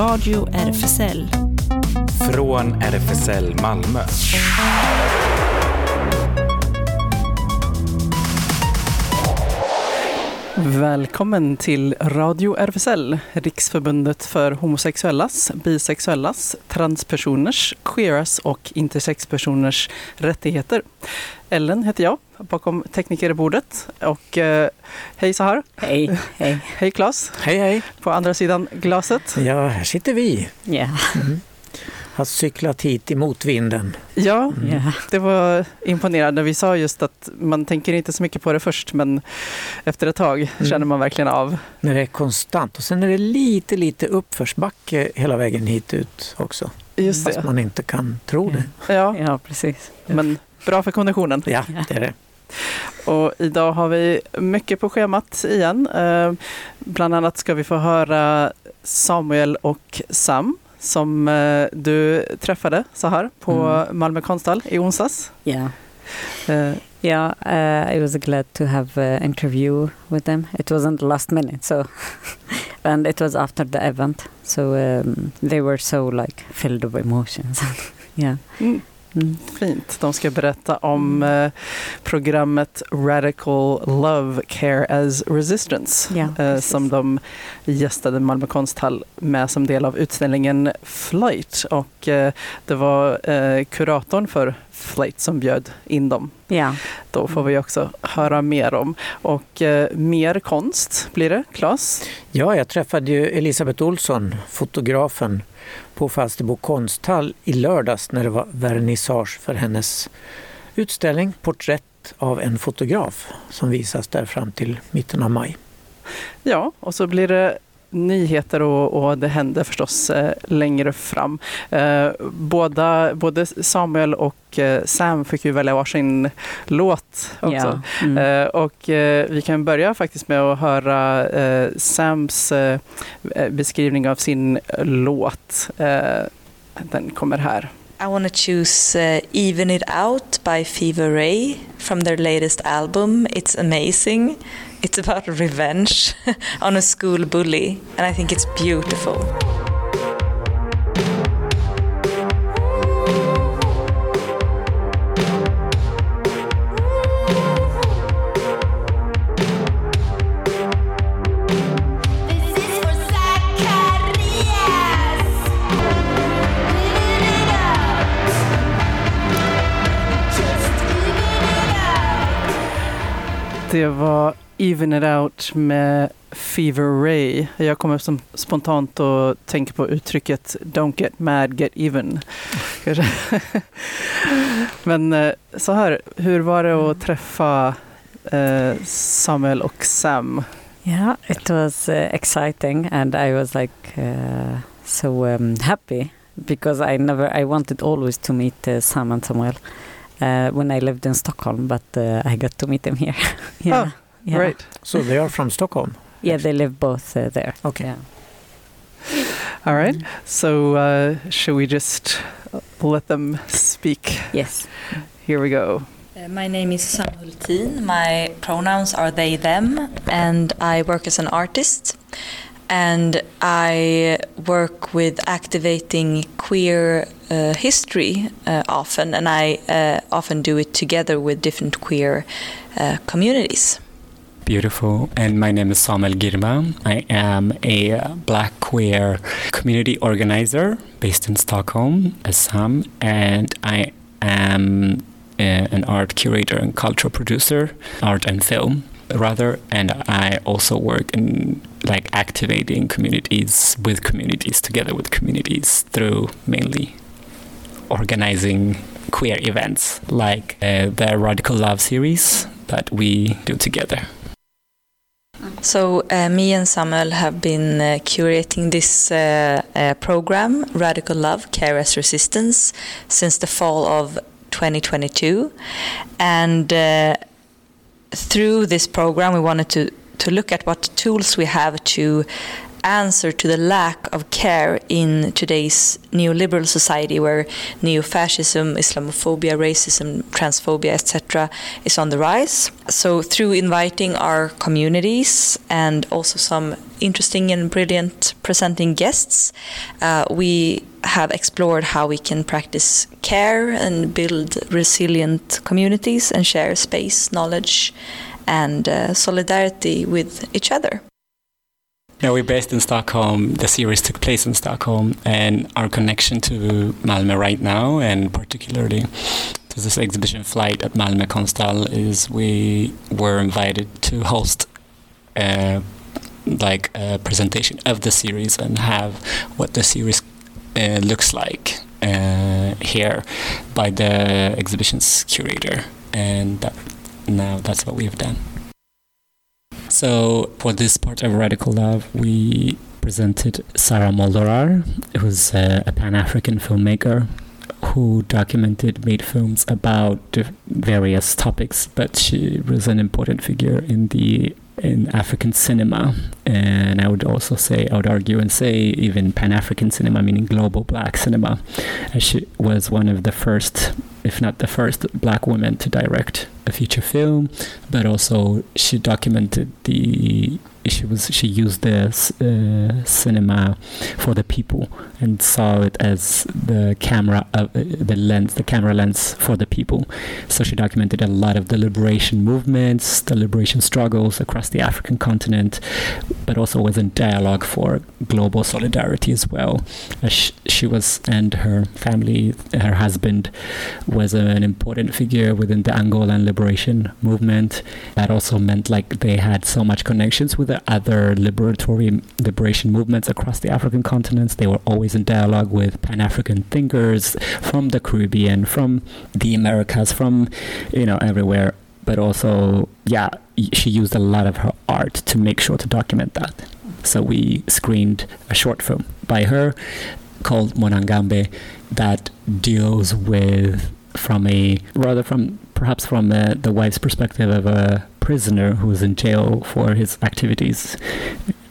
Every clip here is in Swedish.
Radio RFSL. Från RFSL Malmö. Välkommen till Radio RFSL, Riksförbundet för homosexuellas, bisexuellas, transpersoners, queeras och intersexpersoners rättigheter. Ellen heter jag, bakom teknikerbordet. Och eh, hej Sahar! Hej, hej. Hej Claes! Hej hej! På andra sidan glaset. Ja, här sitter vi. Ja. Mm. Har cyklat hit i motvinden. Ja, ja. det var imponerande. Vi sa just att man tänker inte så mycket på det först, men efter ett tag Mm. känner man verkligen av. När det är konstant. Och sen är det lite, lite uppförsbacke hela vägen hit ut också. Just Fast det. man inte kan tro det. Ja, ja, precis. men bra för konditionen. Ja, det är det. Och idag har vi mycket på schemat igen. Eh, bland annat ska vi få höra Samuel och Sam som eh, du träffade så här på Mm. Malmö konsthall i onsdags. Yeah. Eh, Yeah, uh, I was glad to have an interview with them. It wasn't last minute, so and it was after the event, so um, they were so like filled with emotions. yeah. mm, Mm. fint. De ska berätta om eh, programmet Radical Love Care as Resistance Ja, eh, som de gästade Malmö konsthall med som del av utställningen Flight. Och eh, det var kuratorn för Flight som bjöd in dem. Yeah. Då får vi också höra mer om. Och mer konst blir det, Claes? Ja, jag träffade ju Elisabeth Olsson, fotografen, på Falsterbo konsthall i lördags när det var vernissage för hennes utställning Porträtt av en fotograf som visas där fram till mitten av maj. Ja, och så blir det nyheter och, och det händer förstås eh, längre fram. Eh, båda, både Samuel och eh, Sam fick ju välja varsin låt också. Yeah. Mm. Och vi kan börja faktiskt med att höra Sams beskrivning av sin låt. Den kommer här. I want to choose uh, Even It Out by Fever Ray from their latest album. It's amazing. It's about revenge on a school bully, and I think it's beautiful. This is for Zacharias. Even it out. Just even it out. Det var Even It Out med Fever Ray. Jag kommer som spontant att tänka på uttrycket Don't get mad, get even. Men eh, så här, hur var det att träffa eh, Samuel och Sam? Yeah, it was uh, exciting, and I was like uh, so um, happy because I never, I wanted always to meet uh, Sam and Samuel uh, when I lived in Stockholm, but uh, I got to meet them here. yeah, Oh, yeah. Right. So they are from Stockholm. Yeah, they live both uh, there. Okay. Yeah. All right. So uh, should we just let them speak? Yes. Here we go. Uh, my name is Samuel Teen. My pronouns are they, them, and I work as an artist. And I work with activating queer uh, history uh, often, and I uh, often do it together with different queer uh, communities. Beautiful. And my name is Samuel Girma. I am a black queer community organizer based in Stockholm, Assam, and I am uh, an art curator and cultural producer, art and film rather, and I also work in like activating communities with communities together with communities through mainly organizing queer events like uh, the Radical Love series that we do together. So, uh, me and Samuel have been uh, curating this uh, uh, program, Radical Love Care as Resistance, since the fall of 2022. And uh, through this program, we wanted to, to look at what tools we have to answer to the lack of care in today's neoliberal society where neo-fascism, Islamophobia, racism, transphobia, etc. is on the rise. So through inviting our communities and also some interesting and brilliant presenting guests, uh, we have explored how we can practice care and build resilient communities and share space, knowledge, and uh, solidarity with each other. Yeah, we're based in Stockholm. The series took place in Stockholm, and our connection to Malmö right now, and particularly to this exhibition flight at Malmö Konsthall, is we were invited to host a, like a presentation of the series and have what the series uh, looks like uh, here by the exhibition's curator, and that, now that's what we've done. So for this part of Radical Love, we presented Sarah Moldorar, who's a, a Pan-African filmmaker who documented, made films about various topics, but she was an important figure in the in African cinema, and I would also say, I would argue and say, even Pan African cinema, meaning global black cinema. She was one of the first, if not the first, black woman to direct a feature film, but also she documented the. She was she used the uh, cinema for the people and saw it as the camera uh, the lens, the camera lens for the people. So she documented a lot of the liberation movements, the liberation struggles across the African continent, but also was in dialogue for global solidarity as well. As sh- she was and her family, her husband, was an important figure within the Angolan liberation movement. That also meant like they had so much connections with the other liberatory liberation movements across the African continents. They were always in dialogue with Pan African thinkers from the Caribbean, from the Americas, from you know everywhere. But also, yeah, she used a lot of her art to make sure to document that. So we screened a short film by her called Monangambe that deals with from a rather from perhaps from uh, the wife's perspective of a prisoner who was in jail for his activities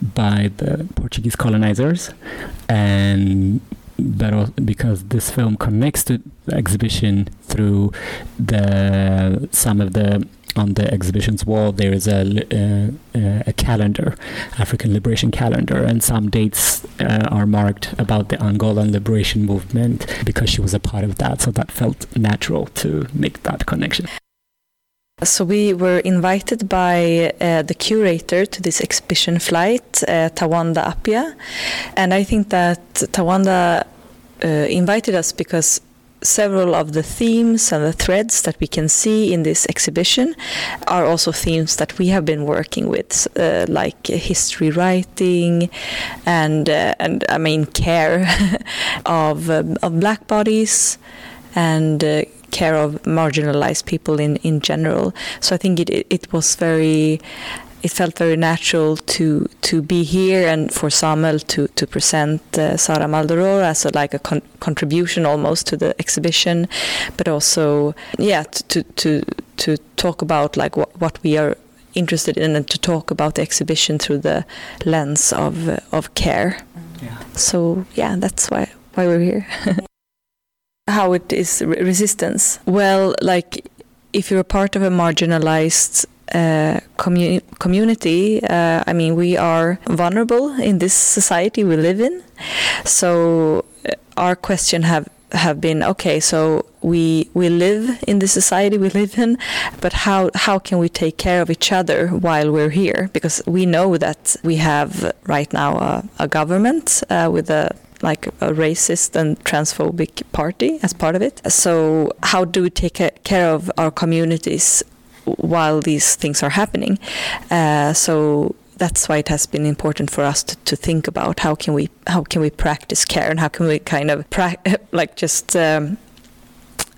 by the Portuguese colonizers. And al- because this film connects to the exhibition through the some of the on the exhibition's wall there is a uh, uh, a calendar African liberation calendar. And some dates uh, are marked about the Angolan liberation movement because she was a part of that. So that felt natural to make that connection So we were invited by uh, the curator to this exhibition flight, uh, Tawanda Apia, and I think that Tawanda uh, invited us because several of the themes and the threads that we can see in this exhibition are also themes that we have been working with, uh, like history writing and uh, and I mean care of um, of black bodies and uh, care of marginalized people in, in general. So I think it, it, it was very, it felt very natural to to be here and for Samuel to to present uh, Sara Maldoror as a, like a con- contribution almost to the exhibition, but also yeah to to to, to talk about like what what we are interested in and to talk about the exhibition through the lens of uh, of care. Yeah. So yeah, that's why why we're here. How it is re- resistance? Well, like if you're a part of a marginalized uh, commu- community, uh, I mean, we are vulnerable in this society we live in. So uh, our question have have been okay. So we we live in the society we live in, but how how can we take care of each other while we're here? Because we know that we have right now a, a government uh, with a like a racist and transphobic party as part of it. So how do we take care of our communities while these things are happening? Uh, so that's why it has been important for us to, to think about how can we how can we practice care and how can we kind of like just um,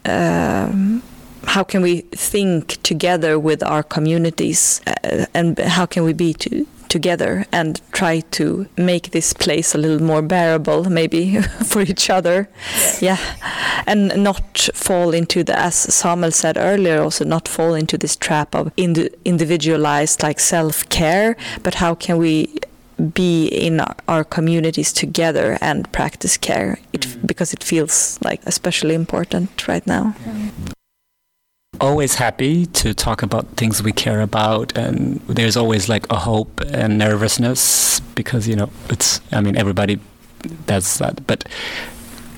um, how can we think together with our communities uh, and how can we be to, together and try to make this place a little more bearable maybe for each other. Yeah. And not fall into the as Samuel said earlier also not fall into this trap of indi- individualized like self-care but how can we be in our, communities together and practice care? It, Mm. because it feels like especially important right now. Always happy to talk about things we care about and there's always like a hope and nervousness because you know it's i mean everybody does that but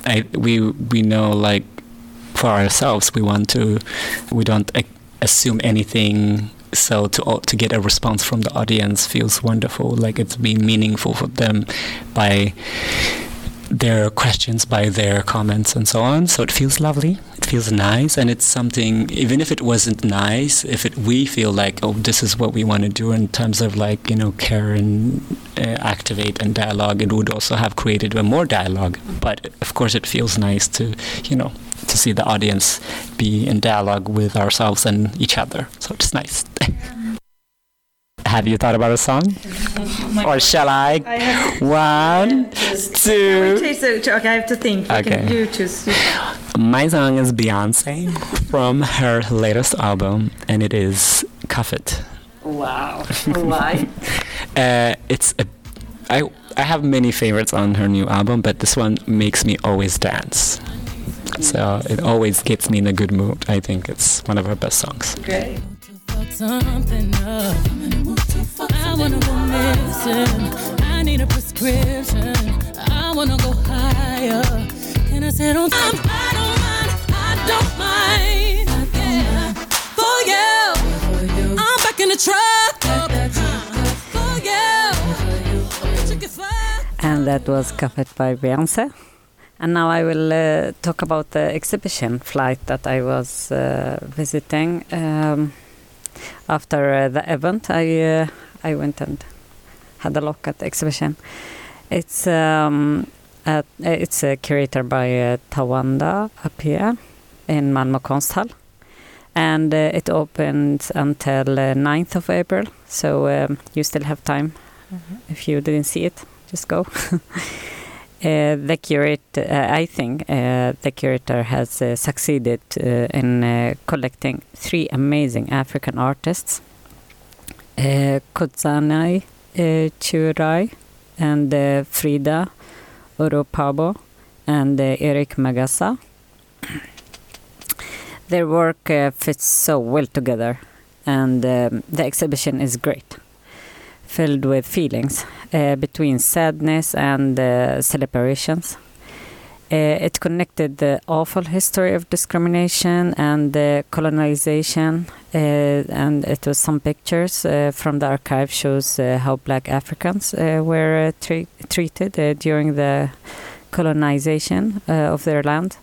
i we we know like for ourselves we want to we don't assume anything so to to get a response from the audience feels wonderful like it's been meaningful for them by their questions by their comments and so on. So it feels lovely. It feels nice. And it's something even if it wasn't nice if it we feel like oh this is what we want to do in terms of like you know care and uh, activate and dialogue it would also have created a more dialogue. But of course it feels nice to you know to see the audience be in dialogue with ourselves and each other. So it's nice have you thought about a song or shall i I have one two to, so, okay, I have to think. You Okay. can you choose. My song is Beyonce from her latest album, and it is Cuff It. Wow. Why? Uh, it's a, I I have many favorites on her new album, but this one makes me always dance. So it always gets me in a good mood. I think it's one of her best songs. Great. I wanna go missing. I need a prescription. I wanna go higher. Can I sit on? I don't mind. I don't mind. Yeah. For you. I'm back in the truck. And that was Café by Beyonce. And now I will uh, talk about the exhibition flight that I was uh, visiting. Um, after uh, the event, I uh, I went and had a look at the exhibition. It's um, it's uh, curated by uh, Tawanda Apia in Malmö Konsthall. And uh, it opens until uh, 9th of April, so um, you still have time if you didn't see it just go. Uh, the curator, uh, I think, uh, the curator has uh, succeeded uh, in uh, collecting three amazing African artists, uh, Kodzanai uh, Churai and uh, Frida Oropabo and Eric Magasa. Their work fits so well together, and the exhibition is great filled with feelings uh, between sadness and uh, celebrations. Uh, it connected the awful history of discrimination and uh, colonization, uh, and it was some pictures uh, from the archive shows how Black Africans were tre- treated during the colonization of their land.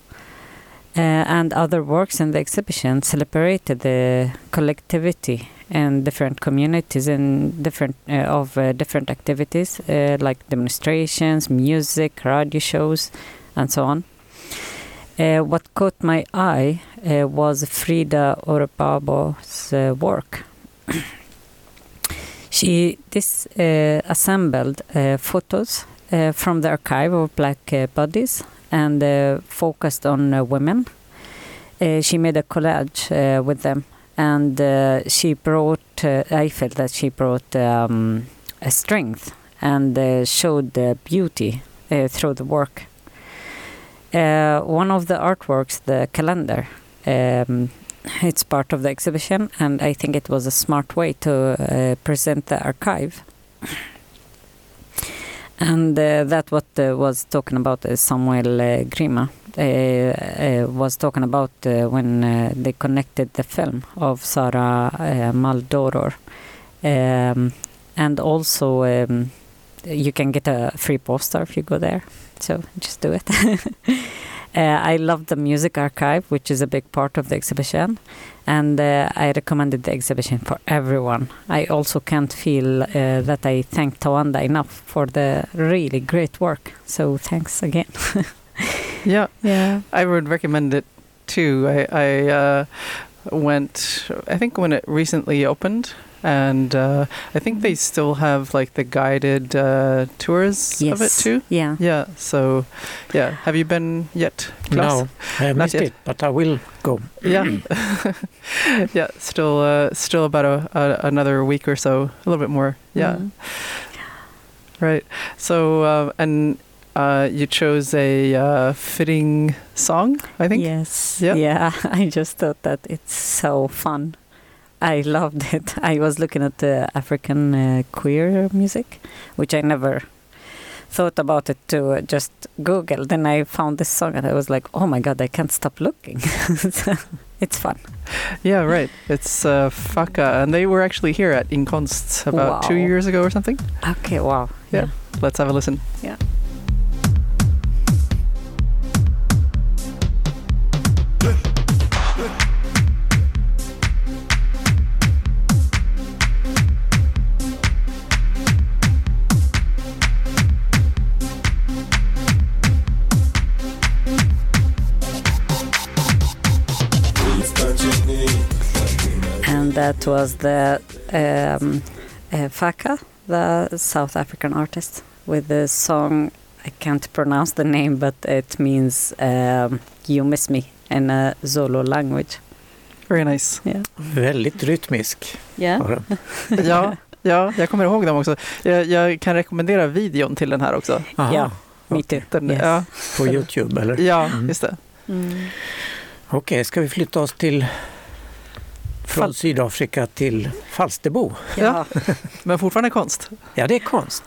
And other works in the exhibition celebrated the collectivity and different communities and different of different activities like demonstrations, music, radio shows, and so on. Uh, what caught my eye uh, was Frida Oropabo's uh, work. she this uh, assembled uh, photos uh, from the archive of black bodies and focused on women. She made a collage with them and she brought i felt that she brought um, a strength and showed beauty through the work uh, one of the artworks the calendar um, it's part of the exhibition and i think it was a smart way to uh, present the archive and uh, that what uh, was talking about uh, samuel uh, grima was talking about when they connected the film of Sara Maldoror. Um, and also, um, you can get a free poster if you go there. So just do it. uh, I love the music archive, which is a big part of the exhibition. And uh, I recommended the exhibition for everyone. I also can't feel uh, that I thank Tawanda enough for the really great work. So thanks again. Yeah, yeah. I would recommend it too. I, I uh, went, I think when it recently opened, and uh, I think they still have like the guided uh, tours of it too. Yeah. Yeah, so yeah, have you been yet? Klas? No, I have Not yet. it, but I will go. Yeah, yeah, still, uh, still about a, a, another week or so, a little bit more. Yeah. Mhm. Right. So, uh, and uh, you chose a uh, fitting song, I think. Yes. Yeah. Yeah. I just thought that it's so fun. I loved it. I was looking at the African uh, queer music, which I never thought about it to uh, just Google. Then I found this song and I was like, oh my god, I can't stop looking. It's fun. Yeah, right. It's uh, Faka, and they were actually here at Inkonst about two years ago or something. Okay, wow. Yeah. Let's have a listen. Yeah. And that was the um, uh, Faka, the South African artist, with the song. I can't pronounce the name, but it means um, "You Miss Me" in a Zulu language. Very nice. Väldigt rytmisk. Yeah. ja, ja, jag kommer ihåg dem också. Jag, jag kan rekommendera videon till den här också. Aha, Ja. Me too. Den, Yes. ja, På Youtube eller? ja Mm. just det. Mm. Okej, ska vi flytta oss till från Fal- Sydafrika till Falsterbo? Ja. Men fortfarande konst. Ja, det är konst.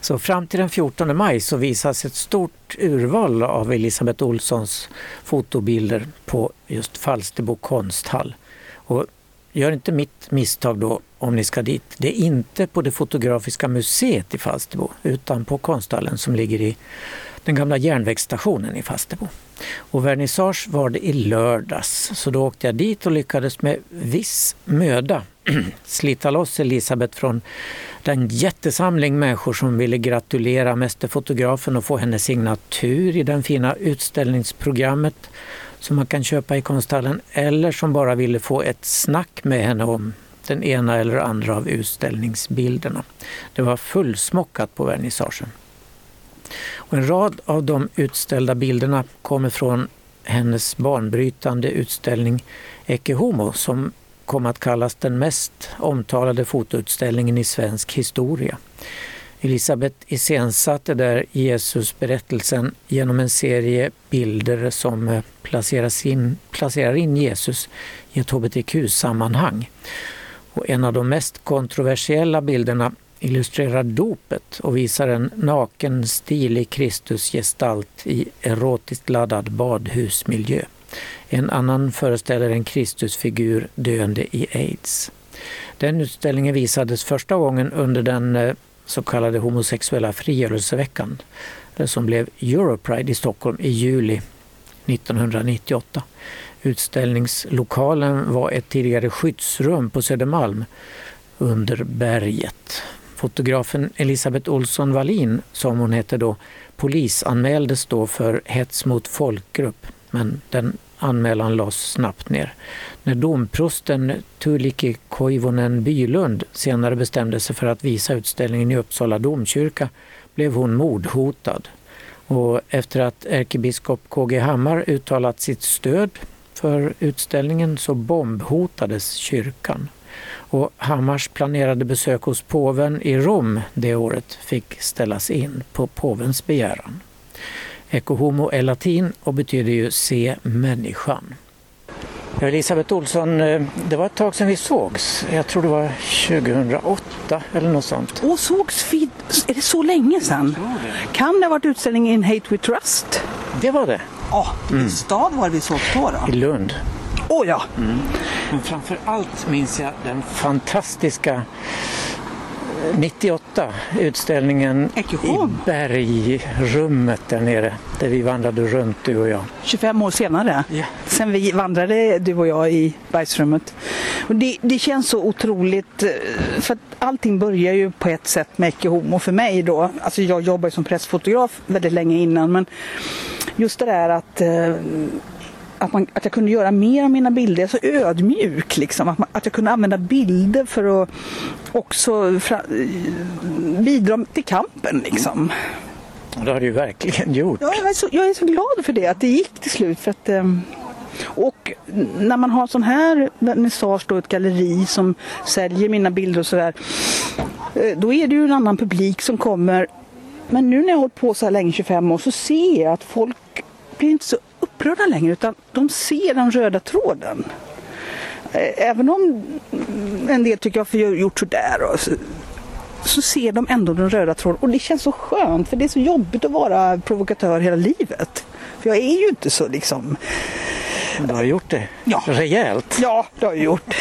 Så fram till den 14 maj så visas ett stort urval av Elisabeth Olssons fotobilder på just Falsterbo konsthall. Och gör inte mitt misstag då om ni ska dit. Det är inte på det fotografiska museet i Falsterbo utan på konsthallen som ligger i den gamla järnvägsstationen i Falsterbo. Och vernissage var det i lördags så då åkte jag dit och lyckades med viss möda slita loss Elisabeth från den jättesamling människor som ville gratulera mästerfotografen och få hennes signatur i den fina utställningsprogrammet som man kan köpa i konsthallen eller som bara ville få ett snack med henne om den ena eller andra av utställningsbilderna. Det var fullsmockat på vernissagen. Och en rad av de utställda bilderna kommer från hennes banbrytande utställning Ecce Homo som kom att kallas den mest omtalade fotoutställningen i svensk historia. Elisabeth iscensatte där Jesusberättelsen genom en serie bilder som eh, placeras in, placerar in Jesus i ett hbtq-sammanhang. Och en av de mest kontroversiella bilderna illustrerar dopet och visar en naken, stilig Kristusgestalt i erotiskt laddad badhusmiljö. En annan föreställer en Kristusfigur döende i aids. Den utställningen visades första gången under den eh, så kallade homosexuella frigörelseveckan, eh, som blev Europride i Stockholm i juli 1998. Utställningslokalen var ett tidigare skyddsrum på Södermalm under berget. Fotografen Elisabeth Olsson Wallin, som hon hette då, polisanmäldes då för hets mot folkgrupp, men den anmälan lades snabbt ner. När domprosten Tuulikki Koivunen Bylund senare bestämde sig för att visa utställningen i Uppsala domkyrka blev hon mordhotad. Och efter att ärkebiskop KG Hammar uttalat sitt stöd för utställningen så bombhotades kyrkan. Och Hammars planerade besök hos påven i Rom det året fick ställas in på påvens begäran. Ecce homo är latin och betyder ju se människan. Elisabeth Olsson, eh, det var ett tag sedan vi sågs. Jag tror det var 2008 eller något sånt. Och sågs vi, är det så länge sedan? Kan det ha varit utställningen In Hate We Trust? Det var det, Ja, vilken stad var det vi sågs på i då? Lund. Åh ja, Men framför allt minns jag den fantastiska eh, 98 utställningen Ecce i bergrummet där nere där vi vandrade runt du och jag. 25 år senare. Ja. Sen vi vandrade du och jag i bergsrummet. Och det, det känns så otroligt, eh, för att allting börjar ju på ett sätt med Ecce Homo för mig då. Alltså jag jobbar som pressfotograf väldigt länge innan men just det där att eh, att, man, att jag kunde göra mer av mina bilder, så ödmjuk liksom. Att, man, att jag kunde använda bilder för att också fra, bidra till kampen liksom. Och det har du ju verkligen gjort. Ja, jag, är så, jag är så glad för det, att det gick till slut. För att, ehm, och när man har sån här vernissage, då, ett galleri som säljer mina bilder och sådär. Eh, Då är det ju en annan publik som kommer. Men nu när jag har hållit på så här länge, 25 år, så ser jag att folk blir inte så upprörda längre utan de ser den röda tråden. Även om en del tycker att vi har gjort sådär och så, så ser de ändå den röda tråden och det känns så skönt för det är så jobbigt att vara provokatör hela livet. För jag är ju inte så liksom, Du har gjort det Ja. rejält. ja det har jag gjort.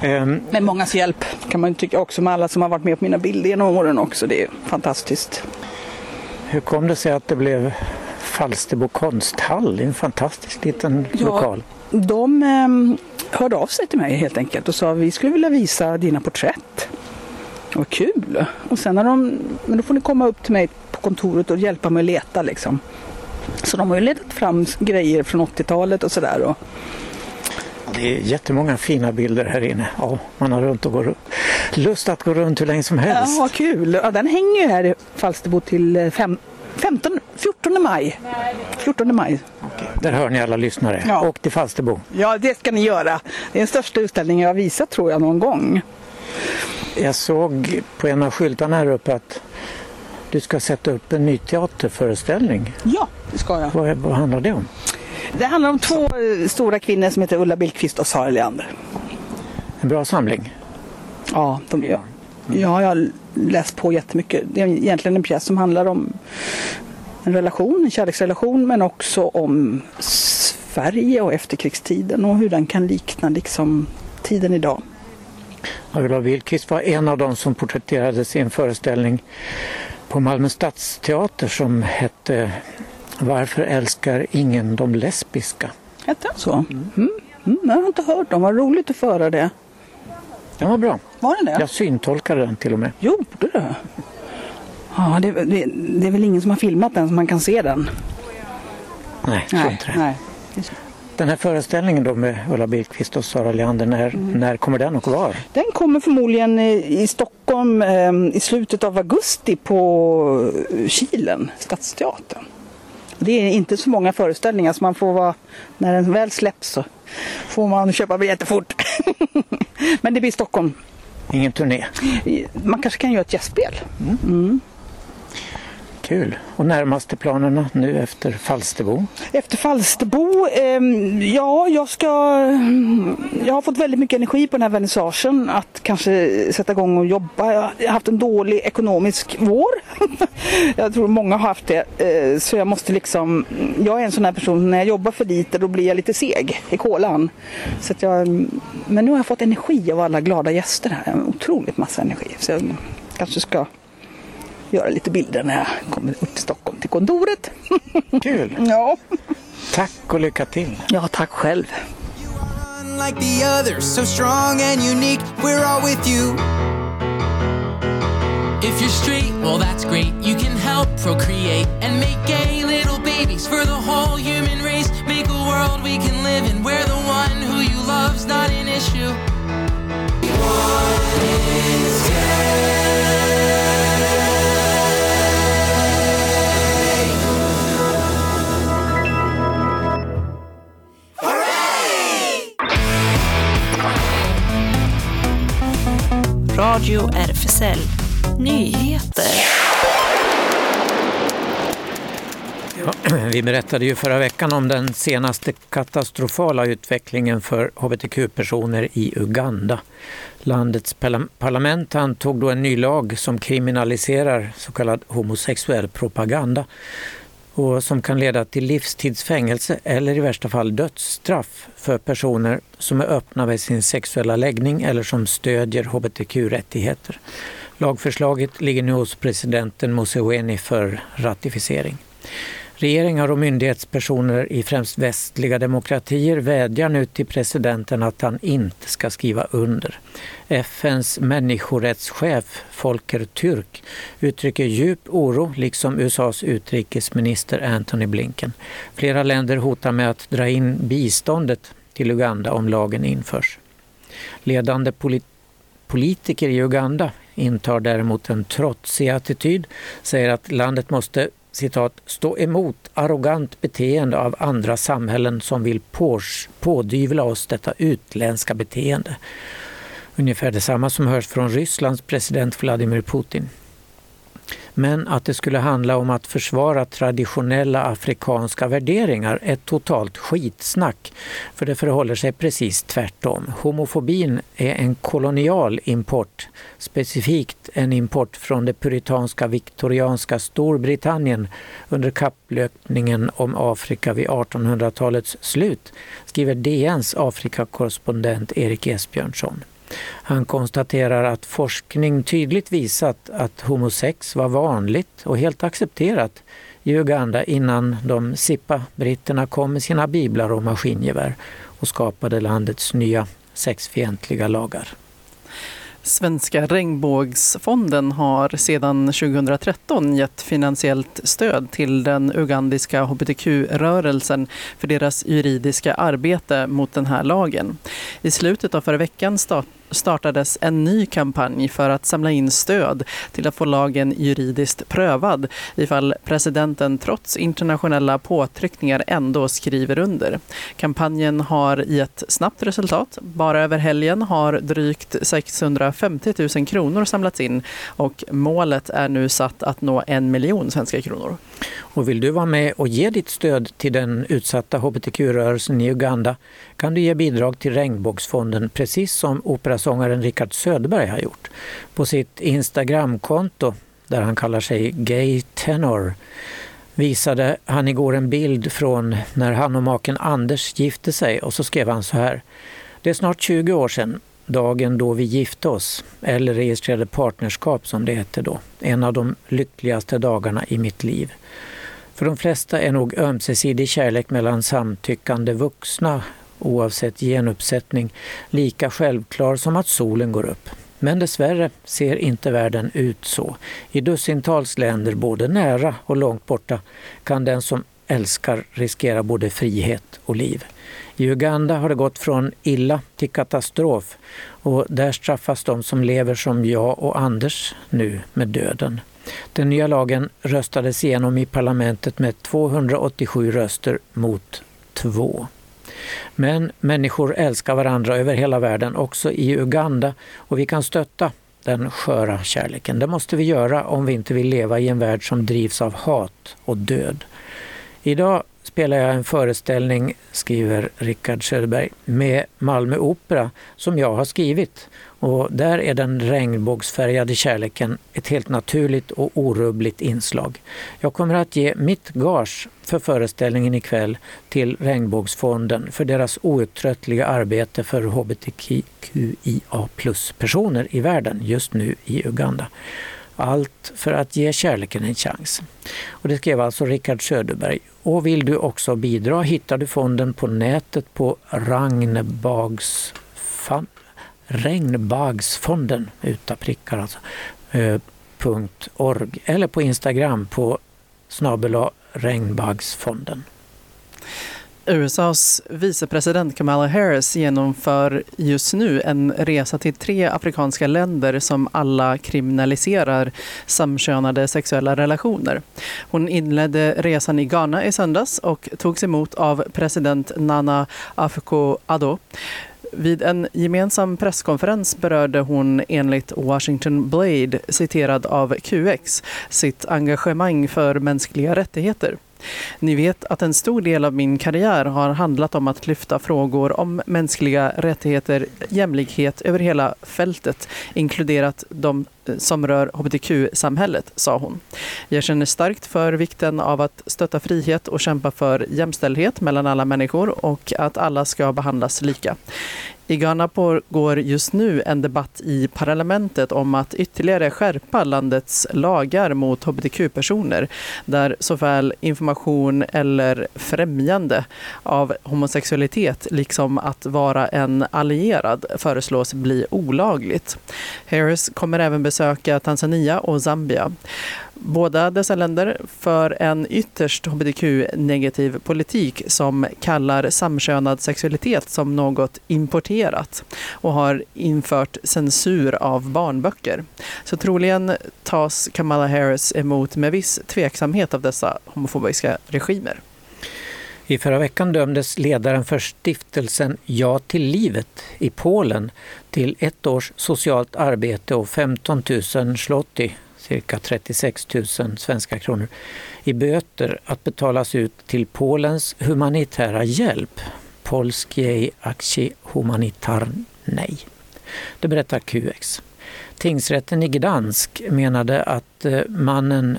Ehm, Med mångas hjälp kan man tycka också med alla som har varit med på mina bilder genom åren också. Det är fantastiskt. hur kom det sig att det blev Falsterbo konsthall? Det är en fantastisk liten Ja. lokal. De ehm, hörde av sig till mig helt enkelt och sa vi skulle vilja visa dina porträtt. Vad kul! Och sen har de, men då får ni komma upp till mig på kontoret och hjälpa mig att leta liksom. Så de har ju letat fram grejer från 80-talet och sådär. Och, Det är jättemånga fina bilder här inne. Ja, man har runt och går, lust att gå runt hur länge som ja, helst. vad kul! Ja, den hänger ju här i Falsterbo till eh, fem, 15, 14 maj. 14 maj. Där hör ni alla lyssnare. Ja. Och till Falsterbo. Ja, det ska ni göra. Det är den största utställningen jag har visat tror jag någon gång. Jag såg på en av skyltarna här uppe att du ska sätta upp en ny teaterföreställning. Ja, det ska jag. Vad, vad handlar det om? Det handlar om två stora kvinnor som heter Ulla Billqvist och Sara Leander. En bra samling. Ja, de, ja. Ja, jag har läst på jättemycket. Det är egentligen en pjäs som handlar om en relation, en kärleksrelation, men också om Sverige och efterkrigstiden och hur den kan likna liksom tiden idag. Ulla Billqvist var en av de som porträtterades i en föreställning på Malmö stadsteater som hette Varför älskar ingen de lesbiska? Hette den så? Mm. Mm, jag har inte hört om. Vad roligt att föra det. Den var bra. Var den det? Jag syntolkade den till och med. Gjorde det? Ja, det, det, det är väl ingen som har filmat den så man kan se den. Nej, tror inte det. nej. Den här föreställningen då med Ulla Billqvist och Sara Leander, när, Mm. när kommer den och var? Den kommer förmodligen i Stockholm eh, i slutet av augusti på Kilen, Stadsteatern. Det är inte så många föreställningar så man får vara, när den väl släpps så får man köpa biljetter fort. Men det blir Stockholm. Ingen turné. Man kanske kan göra ett gästspel. Kul. Och närmaste planerna nu efter Falsterbo? Efter Falsterbo, Eh, ja jag ska, jag har fått väldigt mycket energi på den här vernissagen att kanske sätta igång och jobba. Jag har haft en dålig ekonomisk vår. jag tror många har haft det. Eh, så jag måste liksom, jag är en sån här person, när jag jobbar för lite då blir jag lite seg i kolan. Så att jag, men nu har jag fått energi av alla glada gäster här, en otroligt massa energi. Så jag kanske ska göra lite bilder när jag kommer upp till Stockholm till kontoret. Kul! ja. Tack och lycka till! Ja, tack själv. Unlike the others, so strong and unique, we're all with you. If you're straight, well, that's great. You can help procreate and make gay little babies for the whole human race. Make a world we can live in where the one who you love's not an issue. Radio RFSL Nyheter. Ja, vi berättade ju förra veckan om den senaste katastrofala utvecklingen för hbtq-personer i Uganda. Landets parlament antog då en ny lag som kriminaliserar så kallad homosexuell propaganda och som kan leda till livstidsfängelse eller i värsta fall dödsstraff för personer som är öppna med sin sexuella läggning eller som stödjer hbtq-rättigheter. Lagförslaget ligger nu hos presidenten Museveni för ratificering. Regeringar och myndighetspersoner i främst västliga demokratier vädjar nu till presidenten att han inte ska skriva under. FNs människorättschef Volker Türk uttrycker djup oro, liksom USAs utrikesminister Antony Blinken. Flera länder hotar med att dra in biståndet till Uganda om lagen införs. Ledande polit politiker i Uganda intar däremot en trotsig attityd, säger att landet måste citat, stå emot arrogant beteende av andra samhällen som vill pådyvla oss detta utländska beteende. Ungefär detsamma som hörs från Rysslands president Vladimir Putin. Men att det skulle handla om att försvara traditionella afrikanska värderingar är totalt skitsnack. För det förhåller sig precis tvärtom. Homofobin är en kolonial import, specifikt en import från det puritanska viktorianska Storbritannien under kapplöpningen om Afrika vid 1800-talets slut, skriver DNs Afrikakorrespondent Erik Esbjörnsson. Han konstaterar att forskning tydligt visat att homosex var vanligt och helt accepterat i Uganda innan de Sipa-britterna kom med sina biblar och maskingevär och skapade landets nya sexfientliga lagar. Svenska regnbågsfonden har sedan 2013 gett finansiellt stöd till den ugandiska hbtq-rörelsen för deras juridiska arbete mot den här lagen. I slutet av förra veckan startades en ny kampanj för att samla in stöd till att få lagen juridiskt prövad ifall presidenten trots internationella påtryckningar ändå skriver under. Kampanjen har gett snabbt resultat. Bara över helgen har drygt 650 000 kronor samlats in och målet är nu satt att nå en miljon svenska kronor. Och vill du vara med och ge ditt stöd till den utsatta hbtq-rörelsen i Uganda kan du ge bidrag till Regnbågsfonden precis som operasångaren Richard Söderberg har gjort. På sitt Instagramkonto, där han kallar sig Gay Tenor, visade han igår en bild från när han och maken Anders gifte sig och så skrev han så här. Det är snart 20 år sedan dagen då vi gifte oss, eller registrerade partnerskap som det hette då. En av de lyckligaste dagarna i mitt liv. För de flesta är nog ömsesidig kärlek mellan samtyckande vuxna, oavsett genuppsättning, lika självklar som att solen går upp. Men dessvärre ser inte världen ut så. I dussintals länder, både nära och långt borta, kan den som älskar riskera både frihet och liv. I Uganda har det gått från illa till katastrof och där straffas de som lever som jag och Anders nu med döden. Den nya lagen röstades igenom i parlamentet med 287 röster mot två. Men människor älskar varandra över hela världen, också i Uganda, och vi kan stötta den sköra kärleken. Det måste vi göra om vi inte vill leva i en värld som drivs av hat och död. Idag spelar jag en föreställning, skriver Rickard Söderberg, med Malmö Opera som jag har skrivit. Och där är den regnbågsfärgade kärleken ett helt naturligt och orubbligt inslag. Jag kommer att ge mitt gage för föreställningen ikväll till Regnbågsfonden för deras outtröttliga arbete för hbtqia plus-personer i världen just nu i Uganda. Allt för att ge kärleken en chans. Och det skrev alltså Rickard Söderberg. Och vill du också bidra hittar du fonden på nätet på Ragnbags Regnbagsfonden, utan prickar alltså, eh, .org eller på Instagram på snabel regnbagsfonden. USAs vicepresident Kamala Harris genomför just nu en resa till tre afrikanska länder som alla kriminaliserar samkönade sexuella relationer. Hon inledde resan i Ghana i söndags och togs emot av president Nana Akufo-Addo. Vid en gemensam presskonferens berörde hon enligt Washington Blade, citerad av QX, sitt engagemang för mänskliga rättigheter. Ni vet att en stor del av min karriär har handlat om att lyfta frågor om mänskliga rättigheter, jämlikhet över hela fältet, inkluderat de som rör hbtq-samhället, sa hon. Jag känner starkt för vikten av att stötta frihet och kämpa för jämställdhet mellan alla människor och att alla ska behandlas lika. I Ghana pågår just nu en debatt i parlamentet om att ytterligare skärpa landets lagar mot hbtq-personer där såväl information eller främjande av homosexualitet liksom att vara en allierad föreslås bli olagligt. Harris kommer även besöka Tanzania och Zambia. Båda dessa länder för en ytterst hbtq-negativ politik som kallar samkönad sexualitet som något importerat och har infört censur av barnböcker. Så troligen tas Kamala Harris emot med viss tveksamhet av dessa homofobiska regimer. I förra veckan dömdes ledaren för stiftelsen Ja till livet i Polen till ett års socialt arbete och 15 000 zloty, cirka 36 000 svenska kronor, i böter att betalas ut till Polens humanitära hjälp, Polskiej Akcji Humanitarnej. Det berättar QX. Tingsrätten i Gdansk menade att eh, mannen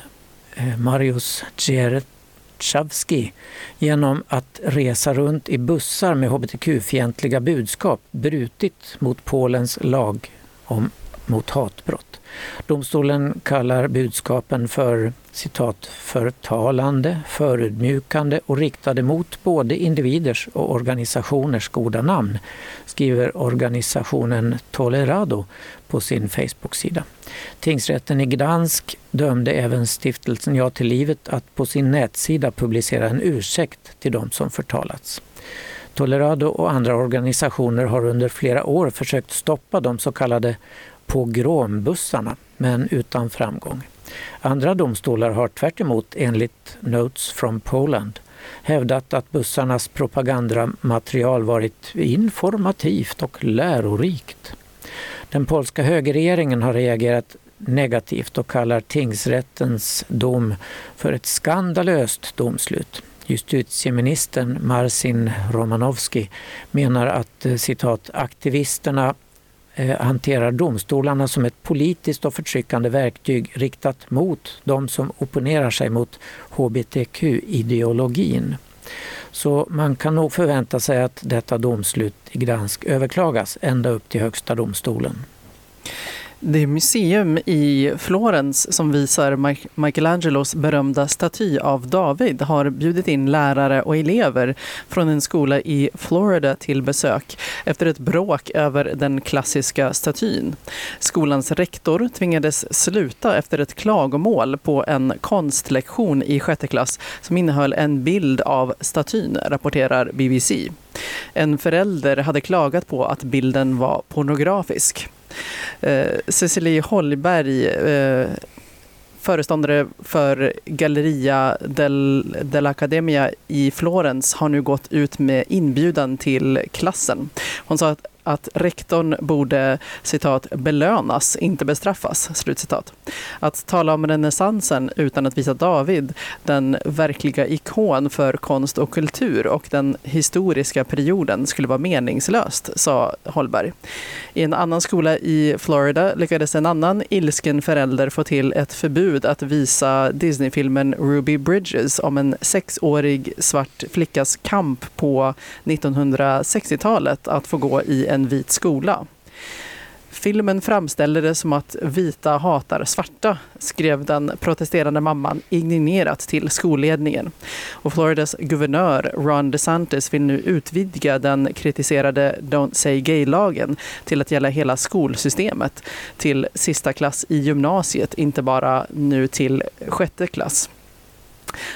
eh, Marius Mariusz Dzierczawski genom att resa runt i bussar med hbtq-fientliga budskap brutit mot Polens lag om, mot hatbrott. Domstolen kallar budskapen för citat, förtalande, förödmjukande och riktade mot både individers och organisationers goda namn, skriver organisationen Tolerado på sin Facebook-sida. Tingsrätten i Gdansk dömde även stiftelsen Ja till livet att på sin nätsida publicera en ursäkt till de som förtalats. Tolerado och andra organisationer har under flera år försökt stoppa de så kallade pogrombussarna, men utan framgång. Andra domstolar har tvärt emot, enligt Notes from Poland, hävdat att bussarnas propagandamaterial varit informativt och lärorikt. Den polska högerregeringen har reagerat negativt och kallar tingsrättens dom för ett skandalöst domslut. Justitieministern Marcin Romanowski menar att eh, citat, aktivisterna Eh, hanterar domstolarna som ett politiskt och förtryckande verktyg riktat mot de som opponerar sig mot hbtq-ideologin. Så man kan nog förvänta sig att detta domslut i Gdansk överklagas ända upp till Högsta domstolen. Det museum i Florens som visar Michelangelos berömda staty av David har bjudit in lärare och elever från en skola i Florida till besök efter ett bråk över den klassiska statyn. Skolans rektor tvingades sluta efter ett klagomål på en konstlektion i sjätte klass som innehöll en bild av statyn, rapporterar BBC. En förälder hade klagat på att bilden var pornografisk. Eh, Cecilie Holberg, eh, föreståndare för Galleria del, i Florens, har nu gått ut med inbjudan till klassen. Hon sa att, att rektorn borde citat, belönas, inte bestraffas. Slutcitat. Att tala om renässansen utan att visa David, den verkliga ikon för konst och kultur och den historiska perioden skulle vara meningslöst, sa Holberg. I en annan skola i Florida lyckades en annan ilsken förälder få till ett förbud att visa Disneyfilmen Ruby Bridges om en sexårig svart flickas kamp på 1960-talet att få gå i en vit skola. Filmen framställer det som att vita hatar svarta, skrev den protesterande mamman indignerat till skolledningen. Och Floridas guvernör Ron DeSantis vill nu utvidga den kritiserade Don't Say Gay-lagen till att gälla hela skolsystemet till sista klass i gymnasiet, inte bara nu till sjätte klass.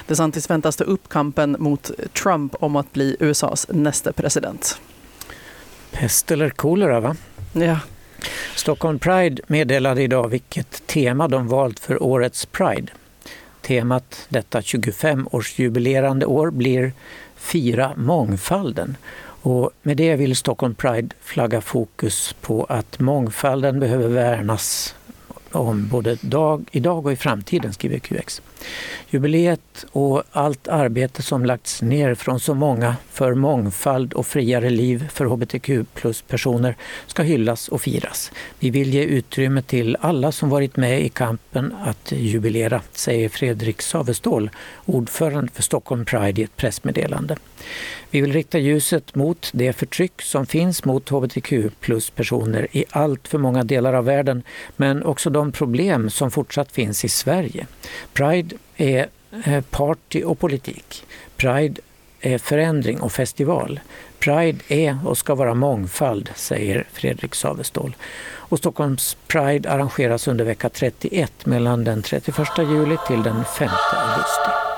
DeSantis väntas ta upp kampen mot Trump om att bli USAs nästa president. Pest eller kolera, va? Ja. Stockholm Pride meddelade idag vilket tema de valt för årets Pride. Temat detta 25-årsjubilerande år blir Fira mångfalden. Och med det vill Stockholm Pride flagga fokus på att mångfalden behöver värnas om både dag, idag och i framtiden, skriver QX. Jubileet och allt arbete som lagts ner från så många för mångfald och friare liv för hbtq plus-personer ska hyllas och firas. Vi vill ge utrymme till alla som varit med i kampen att jubilera, säger Fredrik Savestål, ordförande för Stockholm Pride i ett pressmeddelande. Vi vill rikta ljuset mot det förtryck som finns mot hbtq plus-personer i allt för många delar av världen, men också de problem som fortsatt finns i Sverige. Pride är eh, party och politik. Pride är förändring och festival. Pride är och ska vara mångfald, säger Fredrik Savestål. Och Stockholms Pride arrangeras under vecka 31 mellan den 31 juli till den 5 augusti.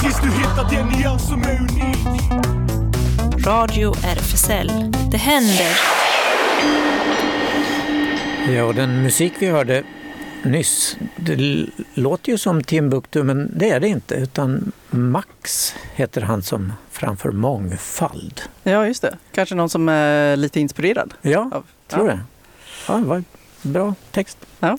Tills du hittar den nyans som är unik. Radio RFSL. Det händer. Ja, och den musik vi hörde nyss, det låter ju som Timbuktu men det är det inte utan Max heter han som framför mångfald. Ja, just det. Kanske någon som är lite inspirerad? Ja, av, tror det. Ja, det var bra text. Ja.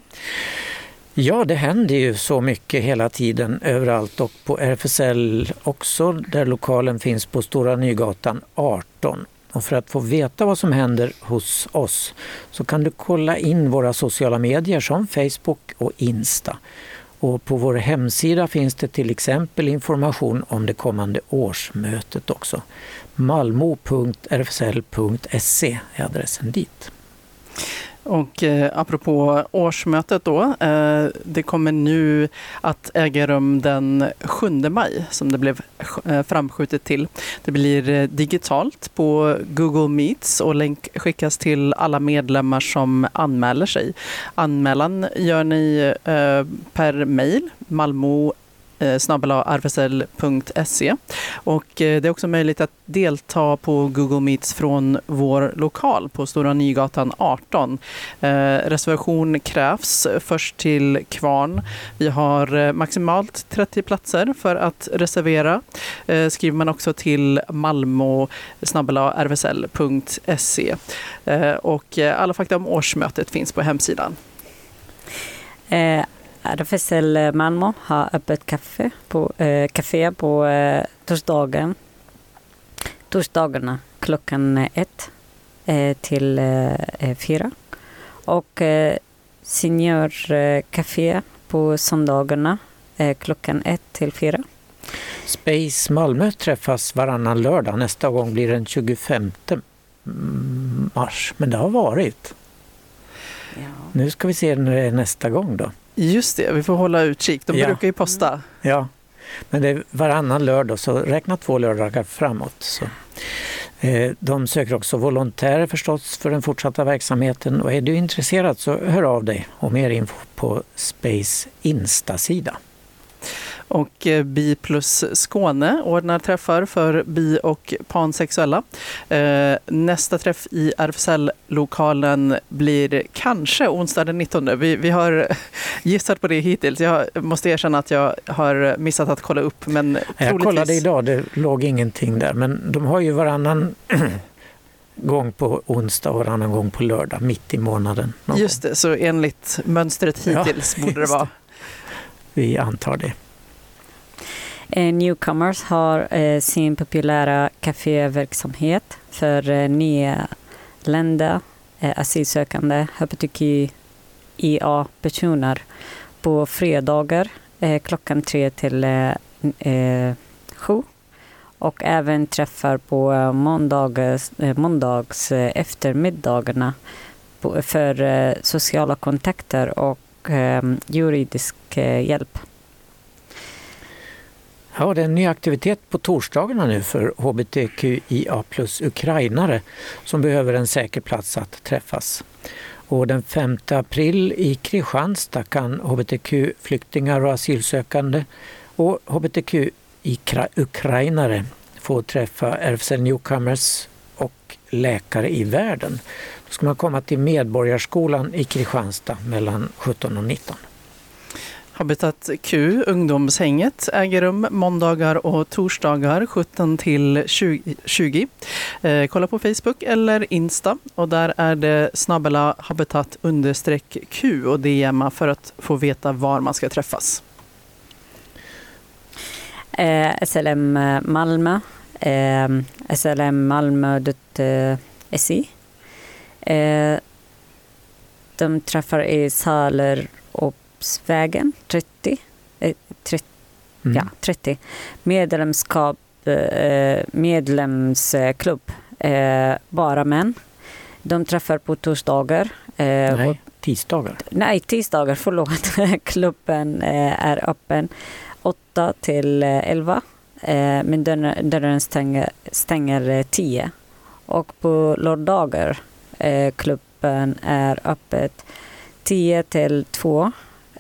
Ja, det händer ju så mycket hela tiden överallt och på RFSL också där lokalen finns på Stora Nygatan 18. Och för att få veta vad som händer hos oss så kan du kolla in våra sociala medier som Facebook och Insta. Och på vår hemsida finns det till exempel information om det kommande årsmötet också. malmo.rfsl.se är adressen dit. Och eh, apropå årsmötet då, eh, det kommer nu att äga rum den 7 maj som det blev eh, framskjutet till. Det blir eh, digitalt på Google Meets och länk skickas till alla medlemmar som anmäler sig. Anmälan gör ni eh, per mejl, malmo Eh, snabbelarfsl.se och eh, det är också möjligt att delta på Google Meets från vår lokal på Stora Nygatan 18. Eh, reservation krävs först till kvarn. Vi har maximalt 30 platser för att reservera. Skriver man också till malmo och alla fakta om årsmötet finns på hemsidan. Eh, RFSL Malmö har öppet kaffe på, eh, café på eh, torsdagen. torsdagarna klockan ett eh, till eh, eh, fyra. Och eh, Senior eh, på söndagarna eh, klockan ett till fyra. Space Malmö träffas varannan lördag. Nästa gång blir den 25 mars. Men det har varit. Nu ska vi se när det är nästa gång då. Just det, vi får hålla utkik. De Ja. brukar ju posta. Ja, men det är varannan lördag så räkna två lördagar framåt. Så. Eh, De söker också volontärer förstås för den fortsatta verksamheten och är du intresserad så hör av dig och mer info på Space Insta-sida. Och eh, Bi plus Skåne ordnar träffar för bi och pansexuella. Eh, Nästa träff i RFSL-lokalen blir kanske onsdag den 19. Vi, vi har gissat på det hittills. Jag måste erkänna att jag har missat att kolla upp. Men Jag troligtvis... kollade idag, det låg ingenting där men de har ju varannan gång på onsdag och varannan gång på lördag mitt i månaden. någon Just det, så enligt mönstret Ja, hittills borde det vara. gång. Vi antar det. Eh, newcomers har eh, sin populära kaféverksamhet för eh, nyanlända eh, asylsökande hbtqia-personer på fredagar klockan tre till eh, sju och även träffar på måndags, måndags eftermiddagarna för sociala kontakter och juridisk hjälp. Ja, det är en ny aktivitet på torsdagarna nu för hbtqia plus ukrainare som behöver en säker plats att träffas. Och den 5 april i Kristianstad kan hbtq-flyktingar och asylsökande och hbtq-ukrainare få träffa RFSL Newcomers och läkare i världen. Då ska man komma till Medborgarskolan i Kristianstad mellan 17 och 19. Habitat Q, ungdomshänget, äger rum måndagar och torsdagar 17 till 20. Eh, kolla på Facebook eller Insta och där är det snabbela habitat understreck Q och DMa för att få veta var man ska träffas. Eh, SLM eh, Malmö, eh, slmmalmö.se. Eh, eh, de träffar i Salerupsvägen 30. Eh, 30 Mm. Ja, 30. Medlemskap, eh, medlemsklubb, eh, bara män. De träffar på torsdagar. Eh, och- Nej, tisdagar. Nej, tisdagar, förlåt. Klubben eh, är öppen 8 till eh, 11. Eh, men dörren, dörren stänger, stänger eh, 10. Och på lördagar eh, klubben är öppet 10 till 2.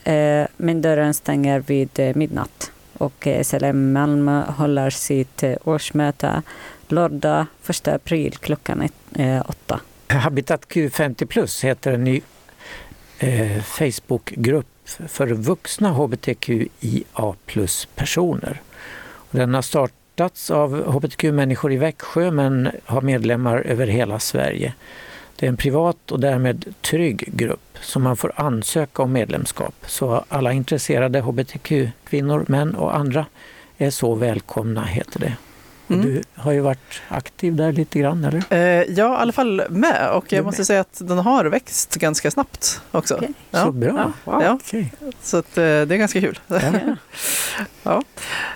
Eh, men dörren stänger vid eh, midnatt. och eh, SLM Malmö håller sitt årsmöte lördag 1 april klockan ett, eh, åtta. Habitat Q50 plus heter en ny eh, Facebookgrupp för vuxna hbtqia plus-personer. Den har startats av hbtq-människor i Växjö men har medlemmar över hela Sverige. Det är en privat och därmed trygg grupp så man får ansöka om medlemskap. Så alla intresserade hbtq-kvinnor, män och andra är så välkomna, heter det. Mm. Du har ju varit aktiv där lite grann, eller? Eh, ja, i alla fall med. Och jag måste med. säga att den har växt ganska snabbt också. Okej. Ja. Så bra. Ja, Wow. ja. Okej. Så att, eh, det är ganska kul. ja.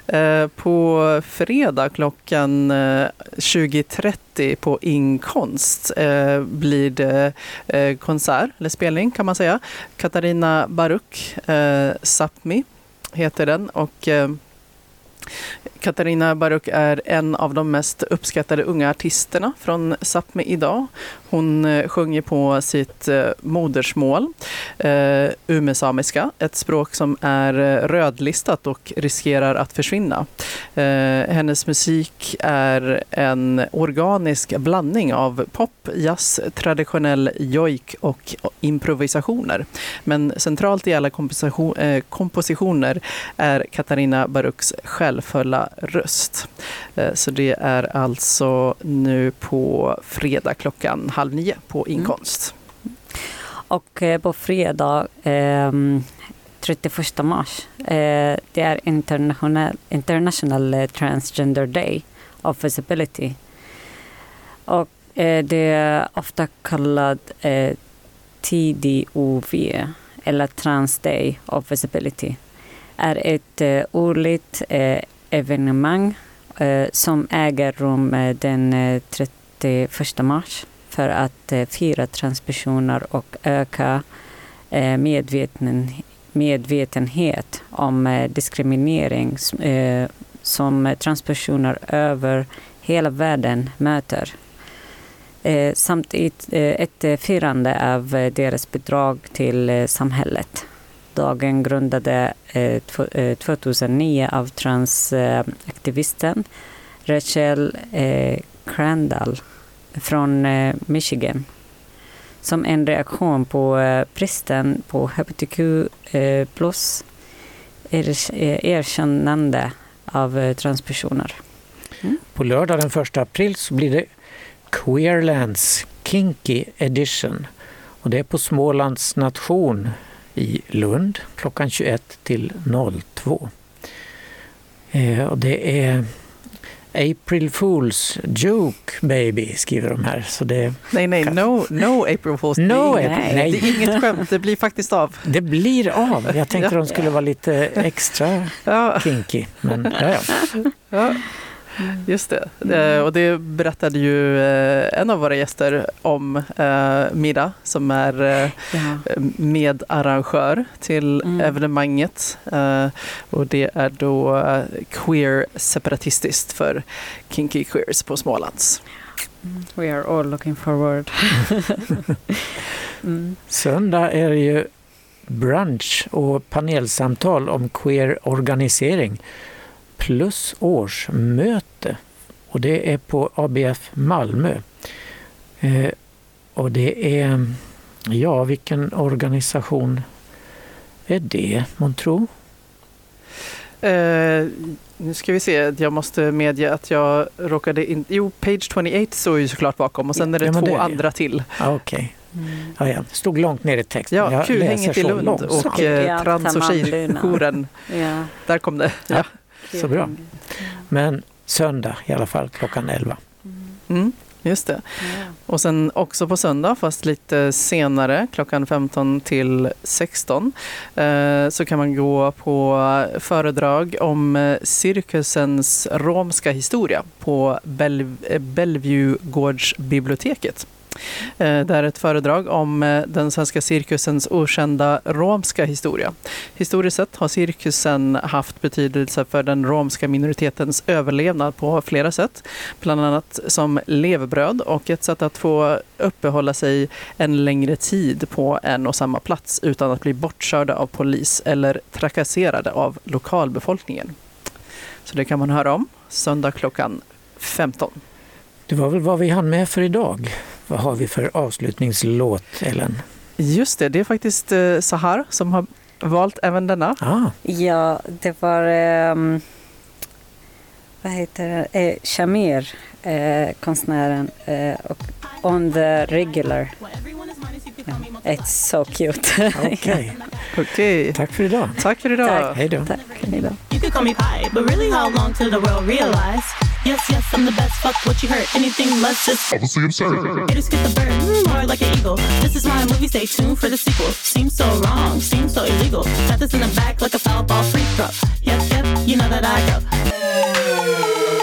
Eh, på fredag klockan eh, 20.30 på Inkonst eh, blir det eh, konsert, eller spelning kan man säga. Katarina Baruch, eh, Sápmi heter den. Och, eh, Katarina Baruk är en av de mest uppskattade unga artisterna från Sápmi idag. Hon eh, sjunger på sitt eh, modersmål, eh, umesamiska, ett språk som är eh, rödlistat och riskerar att försvinna. Eh, hennes musik är en organisk blandning av pop, jazz, traditionell jojk och improvisationer. Men centralt i alla eh, kompositioner är Katarina Baruks självfulla röst. Så det är alltså nu på fredag klockan halv nio på Inkonst. Och eh, på fredag ehm, 31 mars, eh, det är International, International eh, Transgender Day of Visibility. Och eh, det är ofta kallad eh, TDOV, eller Trans Day of Visibility. är ett eh, årligt eh, evenemang eh, som äger rum eh, den eh, 31 mars för att eh, fira transpersoner och öka eh, medveten, medvetenhet om eh, diskriminering eh, som transpersoner över hela världen möter. Eh, samt ett, eh, ett firande av eh, deras bidrag till eh, samhället. Dagen grundade eh, eh, 2009 av transaktivisten Rachel eh, Crandall från eh, Michigan som en reaktion på eh, bristen på hbtq eh, plus erkännande av transpersoner. transpersoner. På lördag den 1 april så blir det Queerlands Kinky Edition. Och det är på Smålands nation i Lund klockan 21 till 02. Eh, och det är April Fools Joke Baby skriver de här. Så det, Nej, nej, no, no April Fools. No det, är, April- nej. nej. det är inget skämt, det blir faktiskt av. det blir av. Jag tänkte Ja. de skulle vara lite extra Ja. kinky. Men ja, ja. Ja, just det. Eh, Och det berättade ju eh, en av våra gäster om, eh, Mira, som är eh, Ja. medarrangör till Mm. evenemanget. Eh, Och det är då queer separatistiskt för Kinky Queers på Smålands. We are all looking forward. mm. Söndag är det ju brunch och panelsamtal om queer organisering plus årsmöte. Och det är på ABF Malmö. Eh, och det är, ja vilken organisation är det, månntro? Eh, nu ska vi se, jag måste medge att jag råkade in... Jo, Page 28 står ju såklart bakom och sen är det Ja, två det är det. andra till. Ah, Okej, ja, ja. det stod långt ner i texten. Ja, läser i Lund långsamt. och eh, trans och tjejjouren. Ja. Där kom det. Ja. Så bra. Men söndag i alla fall klockan 11. Mm, just det. Och sen också på söndag, fast lite senare, klockan 15 till 16, eh, så kan man gå på föredrag om eh, cirkusens romska historia på Bell- eh, Bellevuegårdsbiblioteket. Eh, det är ett föredrag om eh, den svenska cirkusens okända romska historia. Historiskt sett har cirkusen haft betydelse för den romska minoritetens överlevnad på flera sätt. Bland annat som levebröd och ett sätt att få uppehålla sig en längre tid på en och samma plats utan att bli bortkörda av polis eller trakasserade av lokalbefolkningen. Så det kan man höra om söndag klockan 15. Det var väl vad vi hann med för idag. Vad har vi för avslutningslåt, Ellen? Just det, det är faktiskt eh, Sahar som har valt även denna. Ah, Ja, det var... ehm, vad heter det? Eh, Shamir, eh, konstnären. Eh, och on the regular. Ja, It's so cute. Okej. Okej. Tack för idag. Tack för idag. Tack. Hej då. Tack. Hej då. You could call me Pie, but really, how long till the world realize? Yes, yes, I'm the best. Fuck what you heard. Anything less just. Haters get the bird, mm, more like an eagle. This is my movie. Stay tuned for the sequel. Seems so wrong, seems so illegal. Got this in the back like a foul ball free throw. Yep, yep, you know that I go.